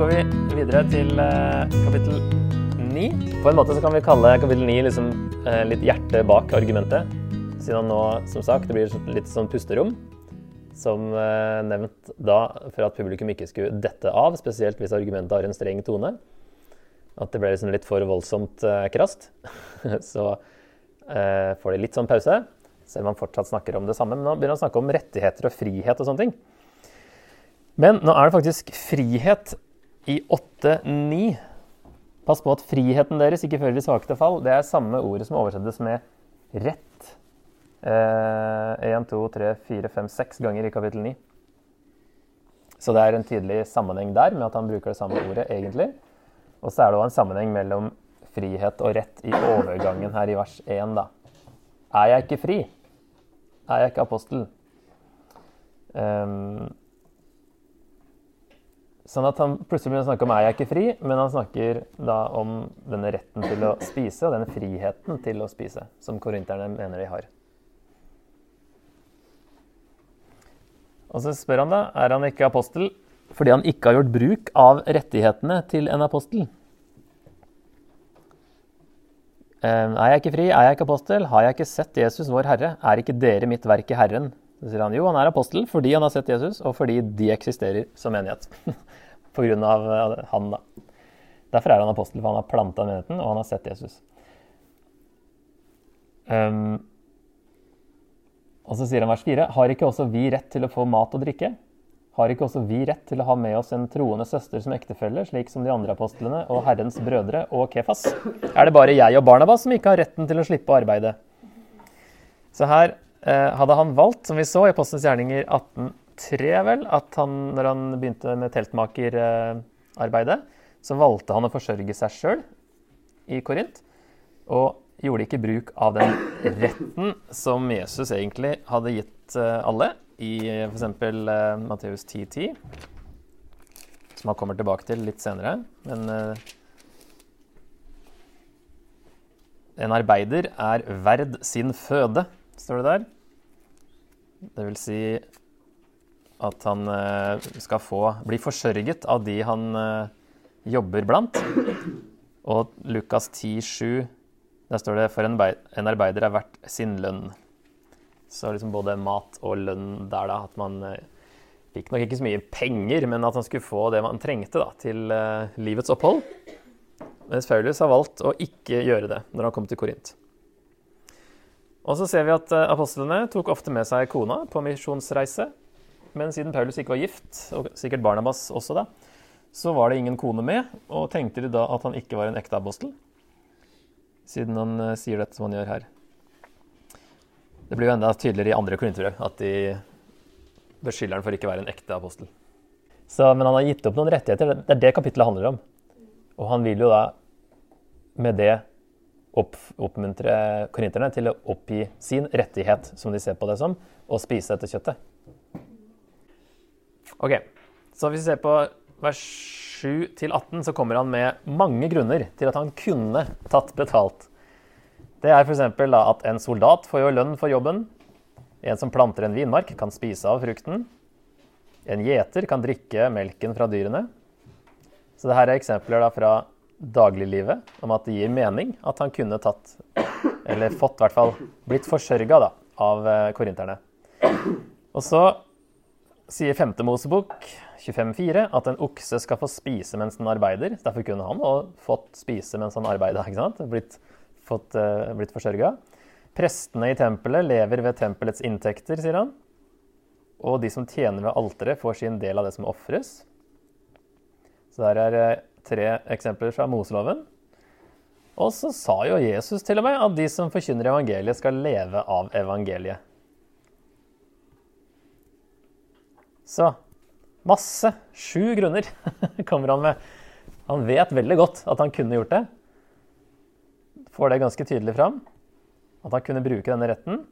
Går vi videre til eh, kapittel 9. På en måte så kan vi kalle kapittel 9 liksom, eh, litt hjertet bak argumentet. Siden nå, som sagt, det blir litt sånn pusterom. Som eh, nevnt da, for at publikum ikke skulle dette av, spesielt hvis argumentet har en streng tone. At det ble liksom litt for voldsomt krast. så eh, får de litt sånn pause, selv om man fortsatt snakker om det samme. Men nå begynner han å snakke om rettigheter og frihet og sånne ting. Men nå er det faktisk frihet i 8.9. Pass på at friheten deres ikke fører de svake fall. Det er samme ordet som oversettes med rett. Én, 1, 2, 3, 4, 5, 6 ganger i kapittel 9. Så det er en tydelig sammenheng der med at han bruker det samme ordet egentlig. Og så er det òg en sammenheng mellom frihet og rett i overgangen her i vers 1, da. Er jeg ikke fri? Er jeg ikke apostel? Um, Sånn at han plutselig begynner å snakke om 'er jeg ikke fri', men han snakker da om denne retten til å spise og denne friheten til å spise, som korinterne mener de har. Og så spør han da er han ikke apostel fordi han ikke har gjort bruk av rettighetene til en apostel. Er jeg ikke fri, er jeg ikke apostel, har jeg ikke sett Jesus vår Herre, er ikke dere mitt verk i Herren? Så sier han jo, han er apostel fordi han har sett Jesus, og fordi de eksisterer som menighet. av eh, han, da. Derfor er han apostel, for han har planta menigheten, og han har sett Jesus. Um, og så sier han vers 4.: Har ikke også vi rett til å få mat og drikke? Har ikke også vi rett til å ha med oss en troende søster som ektefelle, slik som de andre apostlene og Herrens brødre og Kefas? Er det bare jeg og Barnabas som ikke har retten til å slippe å arbeide? Så her eh, hadde han valgt, som vi så i Postens gjerninger 18.3, vel, at han, når han begynte med teltmakerarbeidet, så valgte han å forsørge seg sjøl i Korint. Og gjorde ikke bruk av den retten som Jesus egentlig hadde gitt eh, alle, i f.eks. Uh, Matteus 10,10, som han kommer tilbake til litt senere. Men uh, en arbeider er verd sin føde, står det der. Det vil si at han uh, skal få bli forsørget av de han jobber blant. Og Lukas 10,7 der står det for en arbeider er verdt sin lønn. Så liksom både mat og lønn der, da. At man eh, fikk nok ikke så mye penger, men at han skulle få det man trengte da, til livets opphold. Mens Paulus har valgt å ikke gjøre det når han kom til Korint. Og så ser vi at apostlene tok ofte med seg kona på misjonsreise. Men siden Paulus ikke var gift, og sikkert Barnabas også da, så var det ingen kone med, og tenkte de da at han ikke var en ekte apostel siden han uh, sier dette som han gjør her. Det blir jo enda tydeligere i andre korinterbrev at de beskylder han for ikke å være en ekte apostel. Så, men han har gitt opp noen rettigheter. Det er det kapittelet handler om. Og han vil jo da med det opp, oppmuntre korinterne til å oppgi sin rettighet, som de ser på det som, og spise dette kjøttet. Ok, så hvis vi ser på vers 7-18, så kommer han med mange grunner til at han kunne tatt betalt. Det er f.eks. at en soldat får jo lønn for jobben. En som planter en vinmark, kan spise av frukten. En gjeter kan drikke melken fra dyrene. Så dette er eksempler fra dagliglivet om at det gir mening at han kunne tatt, eller fått i hvert fall, blitt forsørga av eh, korinterne. Og så sier 5. Mosebok 25,4 at en okse skal få spise mens den arbeider. Derfor kunne han òg fått spise mens han arbeida. Blitt, fått, uh, blitt forsørga. Prestene i tempelet lever ved tempelets inntekter, sier han. Og de som tjener ved alteret, får sin del av det som ofres. Så der er uh, tre eksempler fra Moseloven. Og så sa jo Jesus til og med at de som forkynner evangeliet, skal leve av evangeliet. Så masse, sju grunner kommer han med. Han vet veldig godt at han kunne gjort det. Får det ganske tydelig fram. At han kunne bruke denne retten.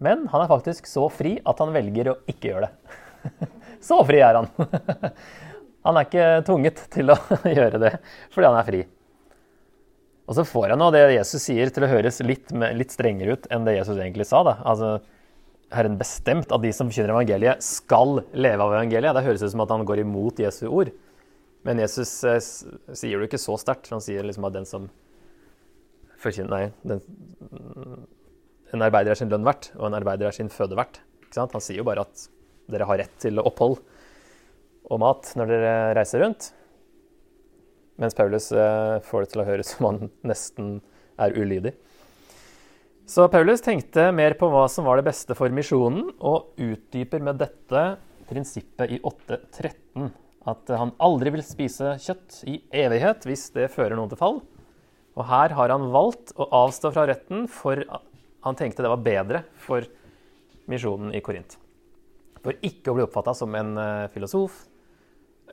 Men han er faktisk så fri at han velger å ikke gjøre det. Så fri er han. Han er ikke tvunget til å gjøre det fordi han er fri. Og så får han nå det Jesus sier, til å høres litt, litt strengere ut enn det Jesus egentlig sa. da. Altså, Herren bestemt at de som forkynner evangeliet, skal leve av evangeliet. Det høres ut som at han går imot Jesu ord. Men Jesus eh, sier det ikke så sterkt. Han sier liksom at den som forkynner Nei, den, en arbeider er sin lønn verdt, og en arbeider er sin føde verdt. Han sier jo bare at dere har rett til opphold og mat når dere reiser rundt. Mens Paulus eh, får det til å høres som han nesten er ulydig. Så Paulus tenkte mer på hva som var det beste for misjonen, og utdyper med dette prinsippet i 8.13. At han aldri vil spise kjøtt i evighet hvis det fører noen til fall. Og her har han valgt å avstå fra retten, for han tenkte det var bedre for misjonen i Korint. For ikke å bli oppfatta som en eh, filosof,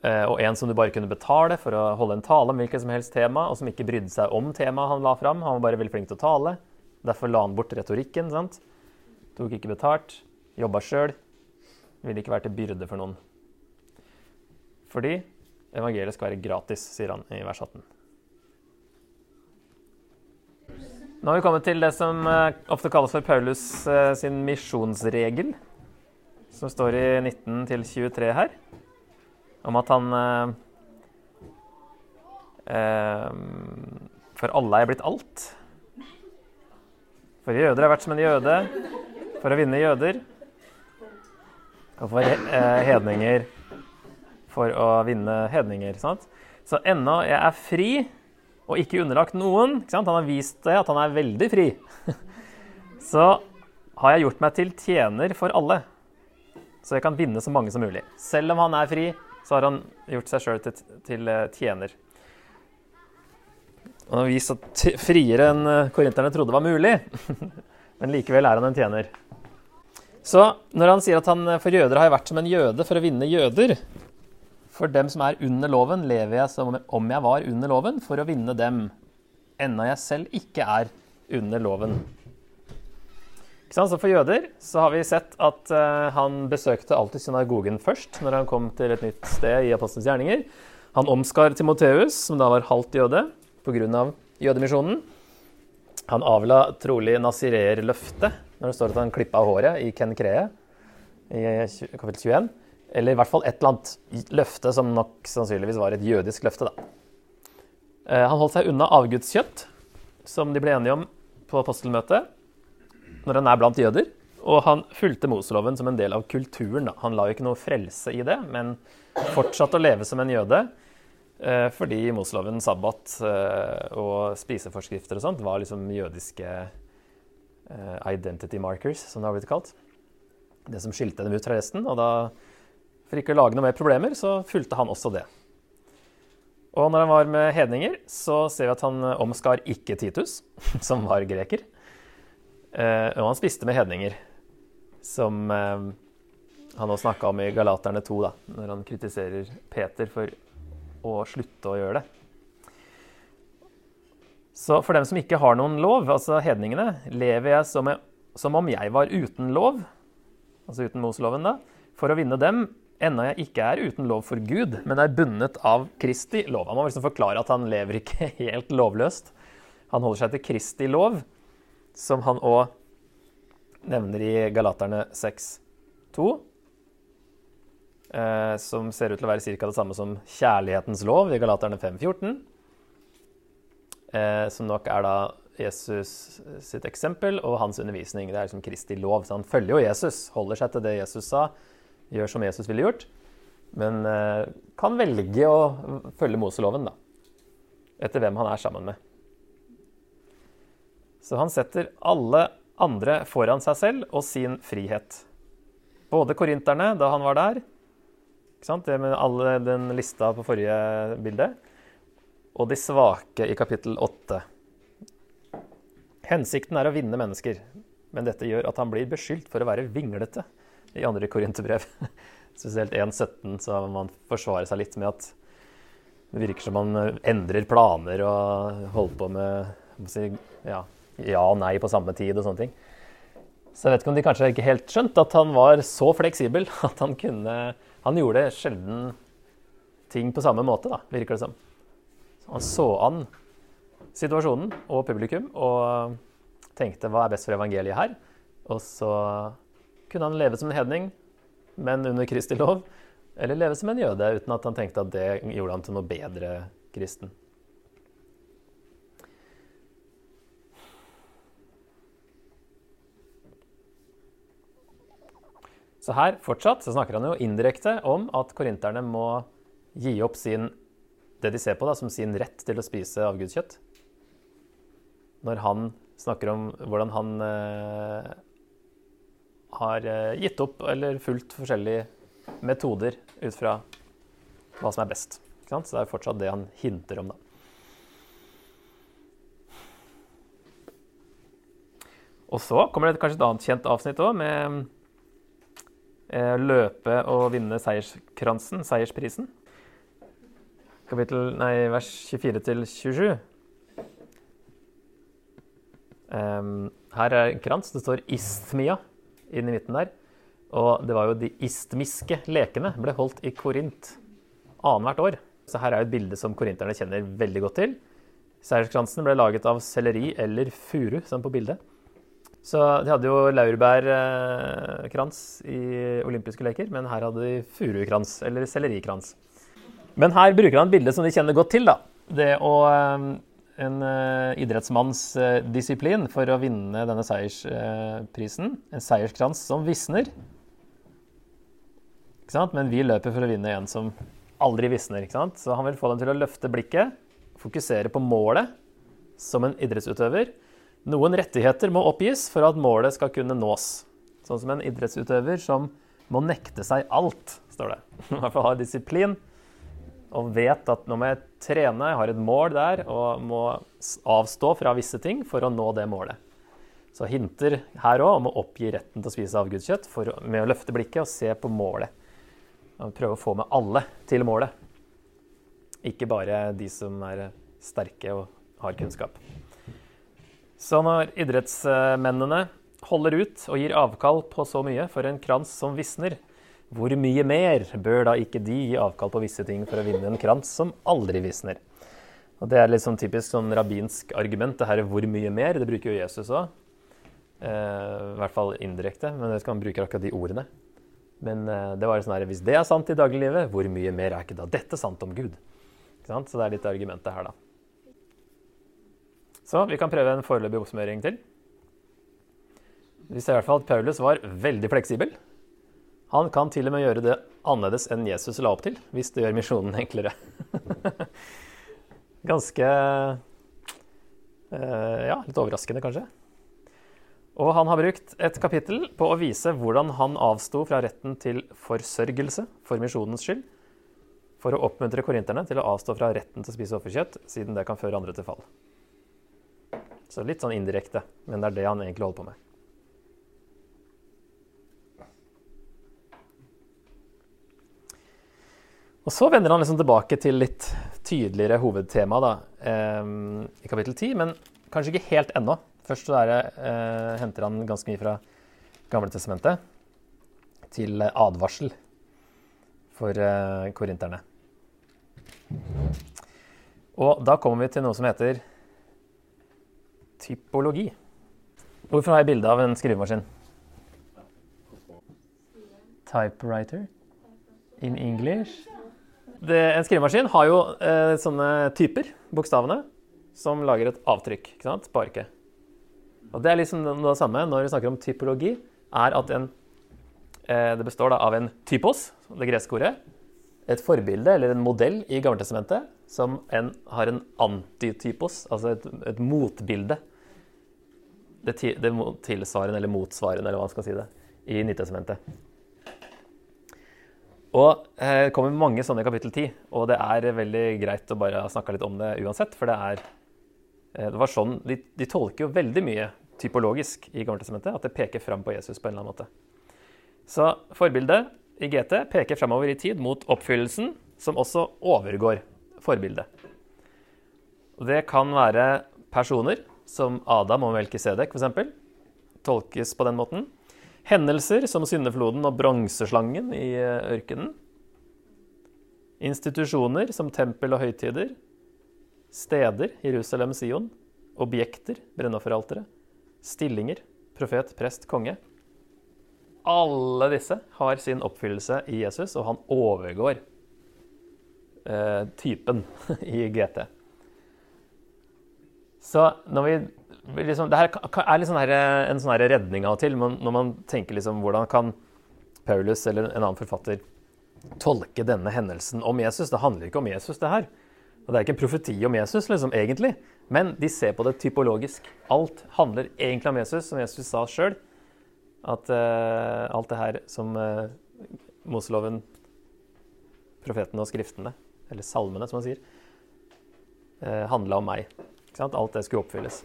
eh, og en som du bare kunne betale for å holde en tale om hvilket som helst tema, og som ikke brydde seg om temaet han la fram. Han var bare veldig flink til å tale. Derfor la han bort retorikken. sant? Tok ikke betalt, jobba sjøl. Ville ikke være til byrde for noen. Fordi evangeliet skal være gratis, sier han i vers 18. Nå har vi kommet til det som eh, ofte kalles for Paulus eh, sin misjonsregel, som står i 19 til 23 her, om at han eh, eh, For alle er blitt alt. For jøder har vært som en jøde for å vinne jøder. Og for eh, hedninger for å vinne hedninger. Sant? Så ennå jeg er fri og ikke underlagt noen? Han har vist det at han er veldig fri. Så har jeg gjort meg til tjener for alle, så jeg kan vinne så mange som mulig. Selv om han er fri, så har han gjort seg sjøl til, til eh, tjener. Han har vist at friere enn eh, korinterne trodde var mulig. Men likevel er han en tjener. Så når han sier at han eh, for jøder har jeg vært som en jøde for å vinne jøder For dem som er under loven, lever jeg som om jeg var under loven, for å vinne dem, Enda jeg selv ikke er under loven. Så For jøder så har vi sett at eh, han besøkte alltid synagogen først når han kom til et nytt sted i Apostelens gjerninger. Han omskar Timoteus, som da var halvt jøde, pga. jødemisjonen. Han avla trolig nazireerløftet når det står at han klippa håret i Ken Kree i kapittel 21. Eller i hvert fall et eller annet løfte som nok sannsynligvis var et jødisk løfte. da. Eh, Han holdt seg unna avgudskjøtt, som de ble enige om på apostelmøtet, når han er blant jøder. Og han fulgte Moseloven som en del av kulturen. da. Han la jo ikke noe frelse i det, men fortsatte å leve som en jøde. Eh, Fordi Moseloven, sabbat eh, og spiseforskrifter og sånt var liksom jødiske eh, identity markers, som det har blitt kalt. Det som skilte dem ut fra resten. Og da, for ikke å lage noe mer problemer, så fulgte han også det. Og når han var med hedninger, så ser vi at han omskar ikke Titus, som var greker. Og han spiste med hedninger, som han også snakka om i Galaterne 2, da, når han kritiserer Peter for å slutte å gjøre det. Så for dem som ikke har noen lov, altså hedningene, lever jeg som, jeg, som om jeg var uten lov, altså uten Moseloven, da, for å vinne dem, enda jeg ikke er uten lov for Gud, men er bundet av Kristi lov. Han må liksom forklare at han lever ikke helt lovløst. Han holder seg til Kristi lov, som han òg nevner i Galaterne 6,2. Eh, som ser ut til å være ca. det samme som kjærlighetens lov i Galaterne 5,14. Eh, som nok er da Jesus sitt eksempel og hans undervisning. Det er liksom Kristi lov. Så han følger jo Jesus, holder seg til det Jesus sa, gjør som Jesus ville gjort. Men eh, kan velge å følge Moseloven, da. Etter hvem han er sammen med. Så han setter alle andre foran seg selv og sin frihet. Både korinterne, da han var der, ikke sant? det med alle den lista på forrige bilde, og de svake i kapittel 8. Hensikten er å vinne mennesker, men dette gjør at han blir beskyldt for å være vinglete i andre korinterbrev. Spesielt 1.17, så man forsvarer seg litt med at det virker som man endrer planer og holder på med si, ja, ja og nei på samme tid og sånne ting. Så jeg vet ikke om de kanskje ikke helt skjønte at han var så fleksibel at han kunne Han gjorde sjelden ting på samme måte, da, virker det som. Så han så an situasjonen og publikum og tenkte hva er best for evangeliet her? Og så kunne han leve som en hedning, men under Kristi lov. eller leve som en jøde, uten at han tenkte at det gjorde han til noe bedre kristen. Så her fortsatt så snakker han jo indirekte om at korinterne må gi opp sin, det de ser på da, som sin rett til å spise avgudskjøtt. Når han snakker om hvordan han eh, har eh, gitt opp eller fulgt forskjellige metoder ut fra hva som er best. Så det er fortsatt det han hinter om, da. Og så kommer det kanskje et annet kjent avsnitt òg, med løpe og vinne seierskransen, seiersprisen. Kapittel, nei, vers 24 til 27. Um, her er en krans. Det står Istmia inn i midten der. Og det var jo de istmiske lekene ble holdt i Korint annethvert år. Så her er jo et bilde som korinterne kjenner veldig godt til. Seierskransen ble laget av selleri eller furu, som på bildet. Så de hadde jo laurbærkrans i olympiske leker, men her hadde de furukrans, eller sellerikrans. Men her bruker han et bilde som de kjenner godt til. da. Det å eh, En uh, idrettsmanns uh, disiplin for å vinne denne seiersprisen. En seierskrans som visner. Men vi løper for å vinne en som aldri visner. Så han vil få dem til å løfte blikket, fokusere på målet som en idrettsutøver noen rettigheter må oppgis for at målet skal kunne nås. Sånn som en idrettsutøver som må nekte seg alt, står det. I hvert fall ha disiplin og vet at nå må jeg trene, jeg har et mål der, og må avstå fra visse ting for å nå det målet. Så hinter her òg om å oppgi retten til å spise avgudskjøtt med å løfte blikket og se på målet. Og prøve å få med alle til målet. Ikke bare de som er sterke og har kunnskap. Så når idrettsmennene holder ut og gir avkall på så mye for en krans som visner, hvor mye mer bør da ikke de gi avkall på visse ting for å vinne en krans som aldri visner? Og Det er litt sånn typisk sånn rabbinsk argument. Det her er 'hvor mye mer'. Det bruker jo Jesus òg. Eh, I hvert fall indirekte, men det skal han bruke akkurat de ordene. Men eh, det var sånn her, hvis det er sant i dagliglivet, hvor mye mer er ikke da dette sant om Gud? Så det er litt argumentet her, da. Så vi kan prøve en foreløpig oppsummering til. Vi ser i hvert fall at Paulus var veldig fleksibel. Han kan til og med gjøre det annerledes enn Jesus la opp til, hvis det gjør misjonen enklere. Ganske uh, Ja, litt overraskende, kanskje. Og han har brukt et kapittel på å vise hvordan han avsto fra retten til forsørgelse for misjonens skyld, for å oppmuntre korinterne til å avstå fra retten til å spise offerkjøtt, siden det kan føre andre til fall. Så litt sånn indirekte, men det er det han egentlig holder på med. Og så vender han liksom tilbake til litt tydeligere hovedtema da, eh, i kapittel 10, men kanskje ikke helt ennå. Først så det, eh, henter han ganske mye fra Gamle testamentet til advarsel for eh, korinterne. Og da kommer vi til noe som heter typologi. Hvorfor har jeg bilde av en skrivemaskin? Typewriter in English. Det, en skrivemaskin har jo eh, sånne typer, bokstavene, som lager et avtrykk ikke sant, på arket. Og Det er liksom det samme når vi snakker om typologi, er at en, eh, det består da av en typos, det greske ordet, et forbilde eller en modell i Gammeltestamentet som en, har en antitypos, altså et, et motbilde. Det, det tilsvarende eller motsvarende, eller hva man skal si det, i Nytestamentet. Og eh, det kommer mange sånne i kapittel 10, og det er veldig greit å bare snakke litt om det uansett. For det er eh, det var sånn, de, de, tolker jo veldig mye typologisk i Gammeltestamentet, at det peker fram på Jesus på en eller annen måte. Så forbildet i GT peker framover i tid mot oppfyllelsen, som også overgår forbildet. Og det kan være personer, som Adam og Melkisedek f.eks. Tolkes på den måten. Hendelser som syndefloden og bronseslangen i eh, ørkenen. Institusjoner som tempel og høytider. Steder, Jerusalem, Sion. Objekter, brennofferalteret. Stillinger, profet, prest, konge. alle disse har sin oppfyllelse i Jesus, og han overgår typen i GT. Så når vi liksom, Det her er liksom en sånn redning av og til, når man tenker liksom hvordan kan Paulus eller en annen forfatter tolke denne hendelsen om Jesus. Det handler ikke om Jesus, det her. Og Det er ikke en profeti om Jesus, liksom, egentlig. Men de ser på det typologisk. Alt handler egentlig om Jesus, som Jesus sa sjøl. At uh, alt det her som uh, Moseloven, profetene og skriftene, eller salmene, som man sier, eh, handla om meg. Alt det skulle oppfylles.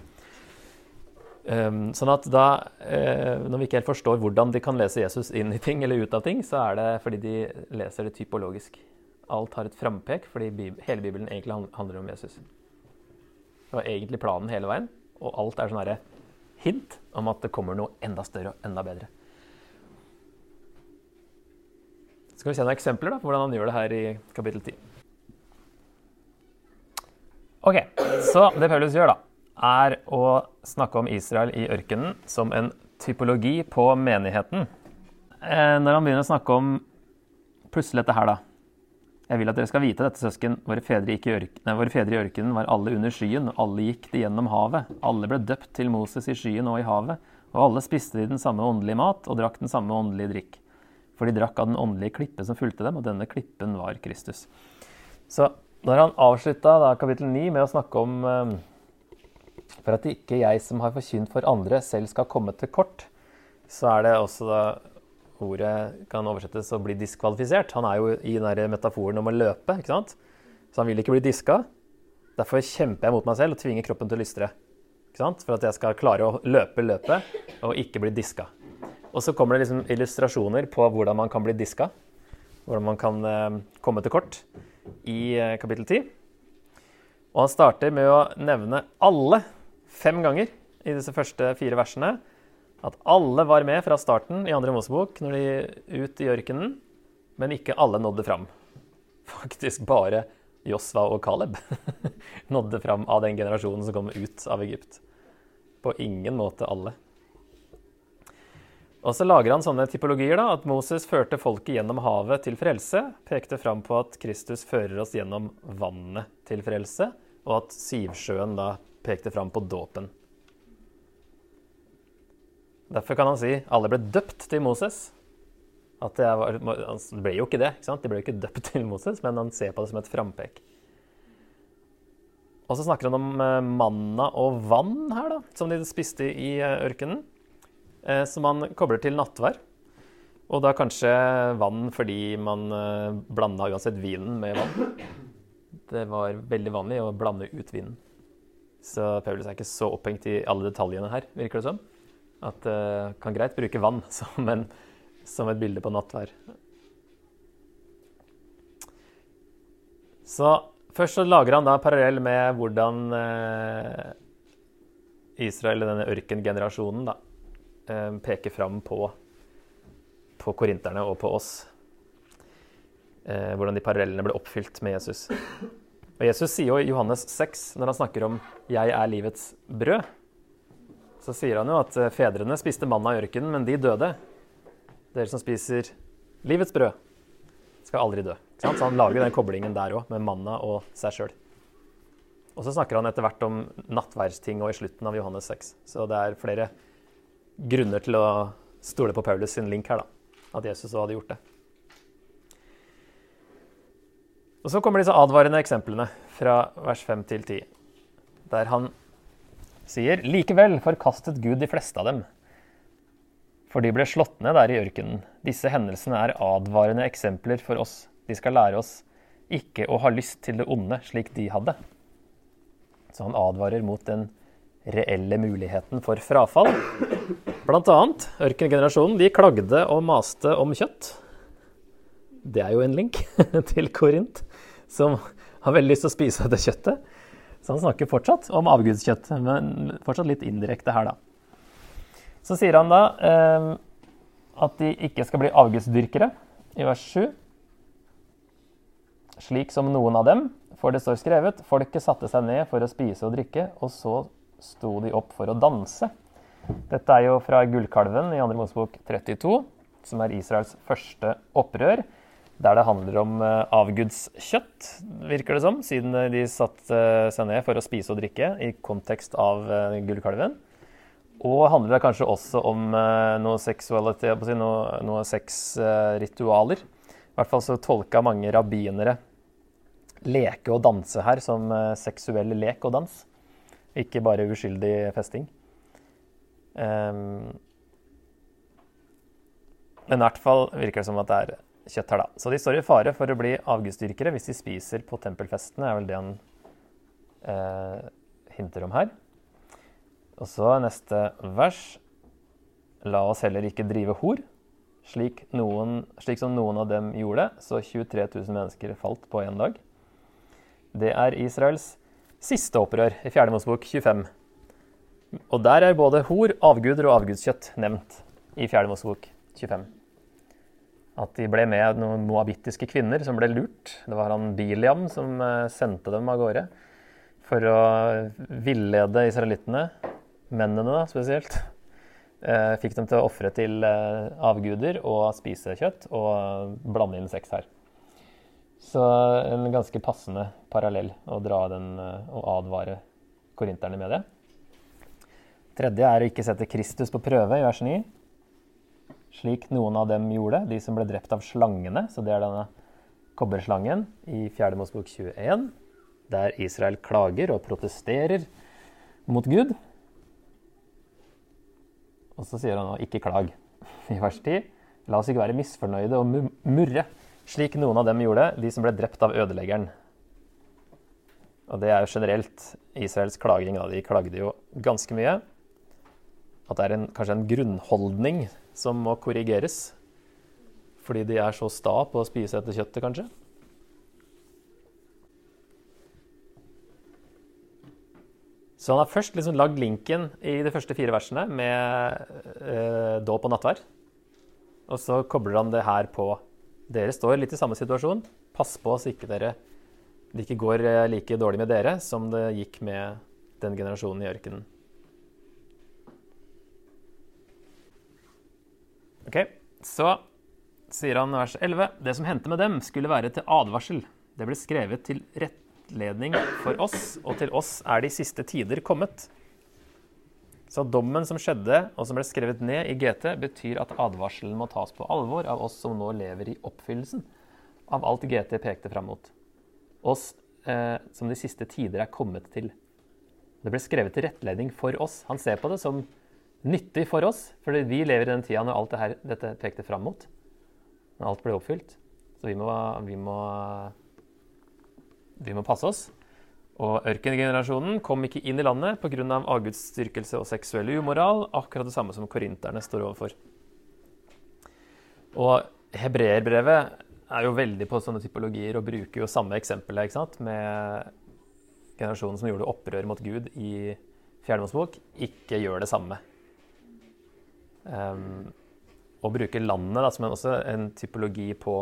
Um, sånn at da, eh, Når vi ikke helt forstår hvordan de kan lese Jesus inn i ting eller ut av ting, så er det fordi de leser det typologisk. Alt har et frampek fordi Bib hele Bibelen egentlig handler om Jesus. Det var egentlig planen hele veien, og alt er sånn hint om at det kommer noe enda større og enda bedre. Så Skal vi se noen eksempler da, på hvordan han gjør det her i kapittel 10. Ok, Så det Paulus gjør, da, er å snakke om Israel i ørkenen som en typologi på menigheten. Eh, når han begynner å snakke om plutselig dette her, da. Jeg vil at dere skal vite dette, søsken. Våre fedre, nei, våre fedre, i ørkenen var alle under skyen, og alle gikk det gjennom havet. Alle ble døpt til Moses i skyen og i havet, og alle spiste de den samme åndelige mat og drakk den samme åndelige drikk. For de drakk av den åndelige klippe som fulgte dem, og denne klippen var Kristus. Så når han avslutta kapittel 9 med å snakke om eh, for at ikke jeg som har forkynt for andre, selv skal komme til kort, så er det også da ordet kan oversettes å bli diskvalifisert. Han er jo i den metaforen om å løpe, ikke sant? så han vil ikke bli diska. Derfor kjemper jeg mot meg selv og tvinger kroppen til å lystre. Ikke sant? For at jeg skal klare å løpe løpet og ikke bli diska. Og så kommer det liksom illustrasjoner på hvordan man kan bli diska. Hvordan man kan eh, komme til kort i eh, kapittel 10. Og han starter med å nevne alle fem ganger i disse første fire versene at alle var med fra starten i andre Mosebok når de ut i ørkenen, men ikke alle nådde fram. Faktisk bare Josva og Caleb nådde fram av den generasjonen som kom ut av Egypt. På ingen måte alle. Og så lager han sånne typologier, da, at Moses førte folket gjennom havet til frelse, pekte fram på at Kristus fører oss gjennom vannet til frelse, og at Sivsjøen da pekte fram på dåpen. Derfor kan han si alle ble døpt til Moses. At det, var, han ble jo ikke det. ikke sant? De ble jo ikke døpt til Moses, men han ser på det som et frampek. Og så snakker han om eh, manna og vann her, da, som de spiste i eh, ørkenen. Eh, som man kobler til nattvær. Og da kanskje vann fordi man blanda uansett vinen med vann. Det var veldig vanlig å blande ut vinen. Så Paulus er ikke så opphengt i alle detaljene her, virker det som. At uh, kan greit bruke vann som, en, som et bilde på nattvær. Så først så lager han da parallell med hvordan uh, Israel, denne ørkengenerasjonen, da, uh, peker fram på, på korinterne og på oss. hvordan de parallellene ble oppfylt med Jesus. Og Jesus sier jo i Johannes 6, når han snakker om 'jeg er livets brød', så sier han jo at eh, fedrene spiste manna i ørkenen, men de døde. Dere som spiser livets brød, skal aldri dø. Så han lager den koblingen der òg, med manna og seg sjøl. Og så snakker han etter hvert om nattverdsting og i slutten av Johannes 6. Så det er flere grunner til å stole på Paulus sin link her, da. At Jesus også hadde gjort det. Og Så kommer disse advarende eksemplene fra vers 5 til 10, der han sier likevel forkastet Gud de fleste av dem, for de ble slått ned der i ørkenen. Disse hendelsene er advarende eksempler for oss. De skal lære oss ikke å ha lyst til det onde slik de hadde. Så han advarer mot den reelle muligheten for frafall. Annet ørkengenerasjonen. De klagde og maste om kjøtt. Det er jo en link til Korint, som har veldig lyst til å spise det kjøttet. Så han snakker fortsatt om avgudskjøtt, men fortsatt litt indirekte her, da. Så sier han da eh, at de ikke skal bli avgudsdyrkere, i vers 7. Slik som noen av dem, for det står skrevet, folket satte seg ned for å spise og drikke, og så sto de opp for å danse. Dette er jo fra Gullkalven i 2. Mosebok 32. som er Israels første opprør. Der det handler om uh, avgudskjøtt, virker det som, siden de satte seg ned for å spise og drikke i kontekst av gullkalven. Og handler det kanskje også om noe seksualitet, noe, noe sexritualer. I hvert fall så tolka mange rabbinere leke og danse her som seksuell lek og dans. Ikke bare uskyldig festing. Um, men i hvert fall virker det som at det er kjøtt her, da. Så de står i fare for å bli avgudsdyrkere hvis de spiser på tempelfestene, er vel det han eh, hinter om her. Og så neste vers. La oss heller ikke drive hor, slik, noen, slik som noen av dem gjorde, så 23 000 mennesker falt på én dag. Det er Israels siste opprør i Fjerde Mosebok 25. Og der er både hor, avguder og avgudskjøtt nevnt i Fjerde Mosebok 25. At de ble med noen moabittiske kvinner som ble lurt. Det var han Biliam som eh, sendte dem av gårde for å villede israelittene, mennene da spesielt. Eh, fikk dem til å ofre til eh, avguder og spise kjøtt og blande inn sex her. Så en ganske passende parallell å dra den og advare korinterne med det. Tredje er å ikke sette Kristus på prøve i vers 9 slik noen av dem gjorde, de som ble drept av slangene. Så det er denne kobberslangen i 4. Mosebok 21, der Israel klager og protesterer mot Gud. Og så sier han nå 'ikke klag' i vers 10. La oss ikke være misfornøyde og murre, slik noen av dem gjorde, de som ble drept av ødeleggeren. Og det er jo generelt Israels klaging. Da. De klagde jo ganske mye. At det er en, kanskje en grunnholdning som må korrigeres. Fordi de er så sta på å spise etter kjøttet, kanskje. Så han har først liksom lagd linken i de første fire versene med eh, dåp og nattvær. Og så kobler han det her på Dere står litt i samme situasjon. Pass på så ikke dere, det ikke går eh, like dårlig med dere som det gikk med den generasjonen i ørkenen. Ok, Så sier han vers 11.: Det som hendte med dem, skulle være til advarsel. Det ble skrevet til rettledning for oss, og til oss er de siste tider kommet. Så dommen som skjedde, og som ble skrevet ned i GT, betyr at advarselen må tas på alvor av oss som nå lever i oppfyllelsen av alt GT pekte fram mot. Oss eh, som de siste tider er kommet til. Det ble skrevet til rettledning for oss. Han ser på det som nyttig for oss, fordi vi lever i den tida når alt dette, dette pekte fram mot. Når alt ble oppfylt. Så vi må, vi må, vi må passe oss. Og ørkengenerasjonen kom ikke inn i landet pga. avgudsdyrkelse og seksuell umoral, akkurat det samme som korinterne står overfor. Og hebreerbrevet er jo veldig på sånne typologier og bruker jo samme eksempel ikke sant? med generasjonen som gjorde opprør mot Gud i fjernmålsbok ikke gjør det samme. Um, og bruker landet da, som en, også en typologi på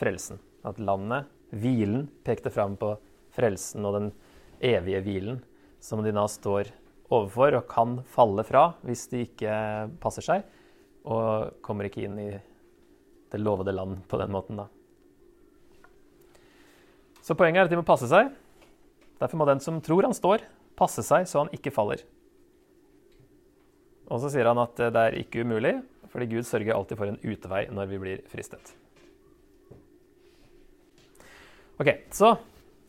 frelsen. At landet, hvilen, pekte fram på frelsen og den evige hvilen som de da står overfor og kan falle fra hvis de ikke passer seg, og kommer ikke inn i det lovede land på den måten, da. Så poenget er at de må passe seg. Derfor må den som tror han står, passe seg så han ikke faller. Og så sier han at det er ikke umulig, fordi Gud sørger alltid for en utvei når vi blir fristet. Ok, så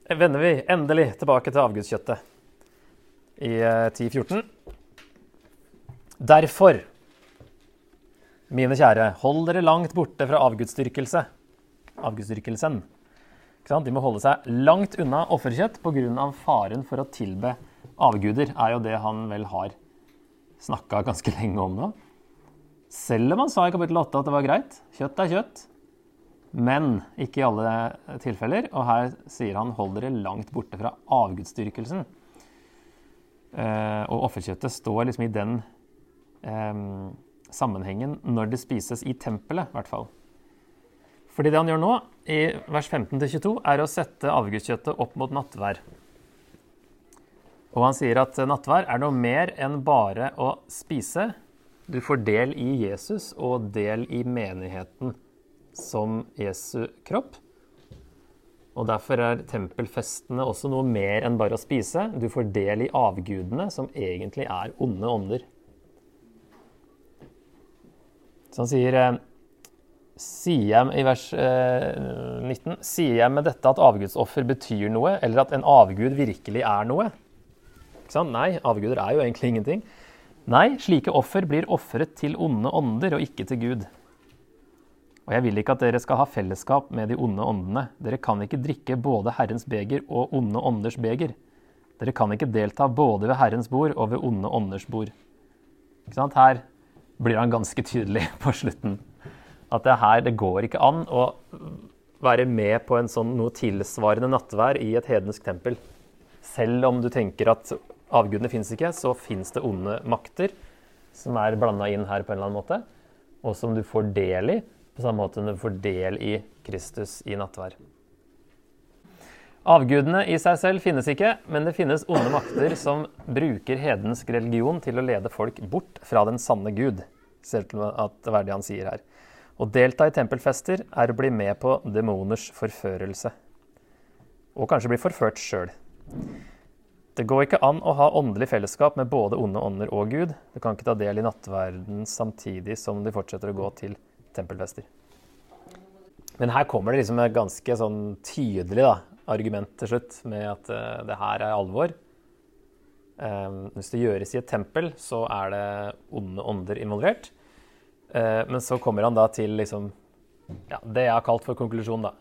vender vi endelig tilbake til avgudskjøttet i 1014. Eh, Derfor, mine kjære, hold dere langt borte fra avgudsdyrkelse. Avgudsdyrkelsen. De må holde seg langt unna offerkjøtt pga. faren for å tilbe avguder, er jo det han vel har snakka ganske lenge om nå. Selv om han sa i kapittel 8 at det var greit. Kjøtt er kjøtt. Men ikke i alle tilfeller. Og her sier han hold dere langt borte fra avgudsdyrkelsen. Eh, og offerkjøttet står liksom i den eh, sammenhengen når det spises i tempelet, i hvert fall. Fordi det han gjør nå, i vers 15-22, er å sette avgudskjøttet opp mot nattvær. Og han sier at nattvær er noe mer enn bare å spise. Du får del i Jesus og del i menigheten som Jesu kropp. Og Derfor er tempelfestene også noe mer enn bare å spise. Du får del i avgudene, som egentlig er onde ånder. Så han sier eh, Sier jeg i vers 19 eh, Sier jeg med dette at avgudsoffer betyr noe, eller at en avgud virkelig er noe? Nei, avguder er jo egentlig ingenting. Nei, slike offer blir ofret til onde ånder og ikke til Gud. Og jeg vil ikke at dere skal ha fellesskap med de onde åndene. Dere kan ikke drikke både Herrens beger og onde ånders beger. Dere kan ikke delta både ved Herrens bord og ved onde ånders bord. Her blir han ganske tydelig på slutten. At det her, det går ikke an å være med på en sånn noe tilsvarende nattvær i et hedensk tempel. Selv om du tenker at avgudene fins ikke, så fins det onde makter som er blanda inn her på en eller annen måte, og som du får del i på samme måte som du får del i Kristus i nattvær. Avgudene i seg selv finnes ikke, men det finnes onde makter som bruker hedensk religion til å lede folk bort fra den sanne Gud. Selv til at det er det han sier her. Å delta i tempelfester er å bli med på demoners forførelse. Og kanskje bli forført sjøl. Det går ikke an å ha åndelig fellesskap med både onde ånder og Gud. Du kan ikke ta del i nattverden samtidig som de fortsetter å gå til tempelfester. Men her kommer det liksom et ganske sånn tydelig da, argument til slutt, med at uh, det her er alvor. Um, hvis det gjøres i et tempel, så er det onde ånder involvert. Uh, men så kommer han da til liksom, ja, det jeg har kalt for konklusjon, da.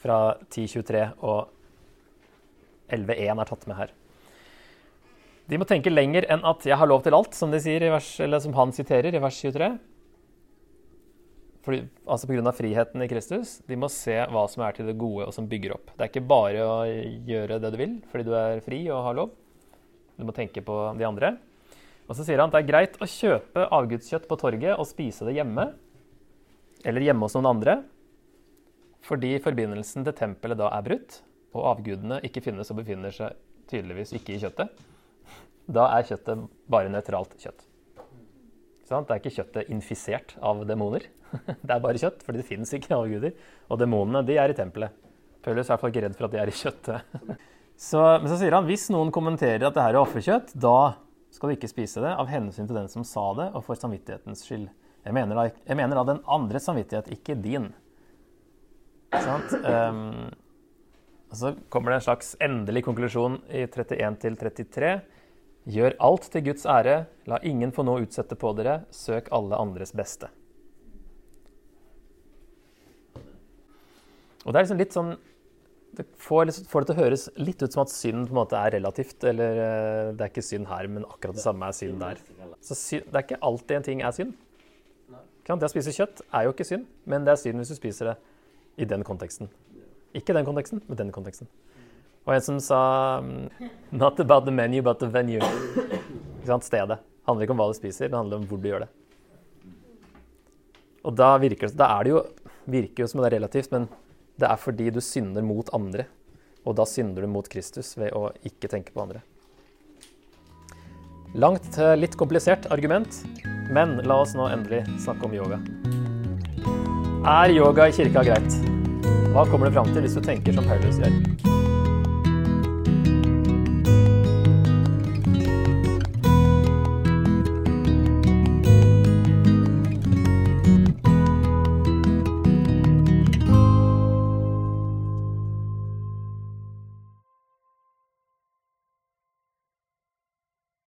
Fra 1023 og 11.1 er tatt med her. De må tenke lenger enn at 'jeg har lov til alt', som, sier vers, som han siterer i vers 23 fordi, altså Pga. friheten i Kristus. De må se hva som er til det gode, og som bygger opp. Det er ikke bare å gjøre det du vil fordi du er fri og har lov. Du må tenke på de andre. Og så sier han at det er greit å kjøpe avgudskjøtt på torget og spise det hjemme. Eller hjemme hos noen andre. Fordi forbindelsen til tempelet da er brutt, og avgudene ikke finnes og befinner seg tydeligvis ikke i kjøttet. Da er kjøttet bare nøytralt kjøtt. Det er ikke kjøttet infisert av demoner. Det er bare kjøtt, fordi det finnes ikke avguder. Og demonene de er i tempelet. Paulus er i hvert fall ikke redd for at de er i kjøttet. Så, men så sier han hvis noen kommenterer at det her er offerkjøtt, da skal du ikke spise det av hensyn til den som sa det, og for samvittighetens skyld. Jeg mener da, jeg mener da den andres samvittighet, ikke din. Sant? Um, og så kommer det en slags endelig konklusjon i 31 til 33. Gjør alt til Guds ære, la ingen få noe utsette på dere, søk alle andres beste. Og det er liksom litt sånn Det får, liksom, får, det til å høres litt ut som at synd på en måte er relativt. Eller eh, det er ikke synd her, men akkurat det samme er synd der. Så synd, det er ikke alltid en ting er synd. Det å spise kjøtt er jo ikke synd, men det er synd hvis du spiser det i den konteksten. Ikke den konteksten, men den konteksten. Og en som sa Not about the menu, but the venue. Stedet. Det handler ikke om hva du spiser, det handler om hvor du gjør det. Og da virker da det jo, virker jo som det er relativt, men det er fordi du synder mot andre. Og da synder du mot Kristus ved å ikke tenke på andre. Langt, litt komplisert argument, men la oss nå endelig snakke om yoga. Er yoga i kirka greit? Hva kommer det fram til hvis du tenker som Paulus gjør?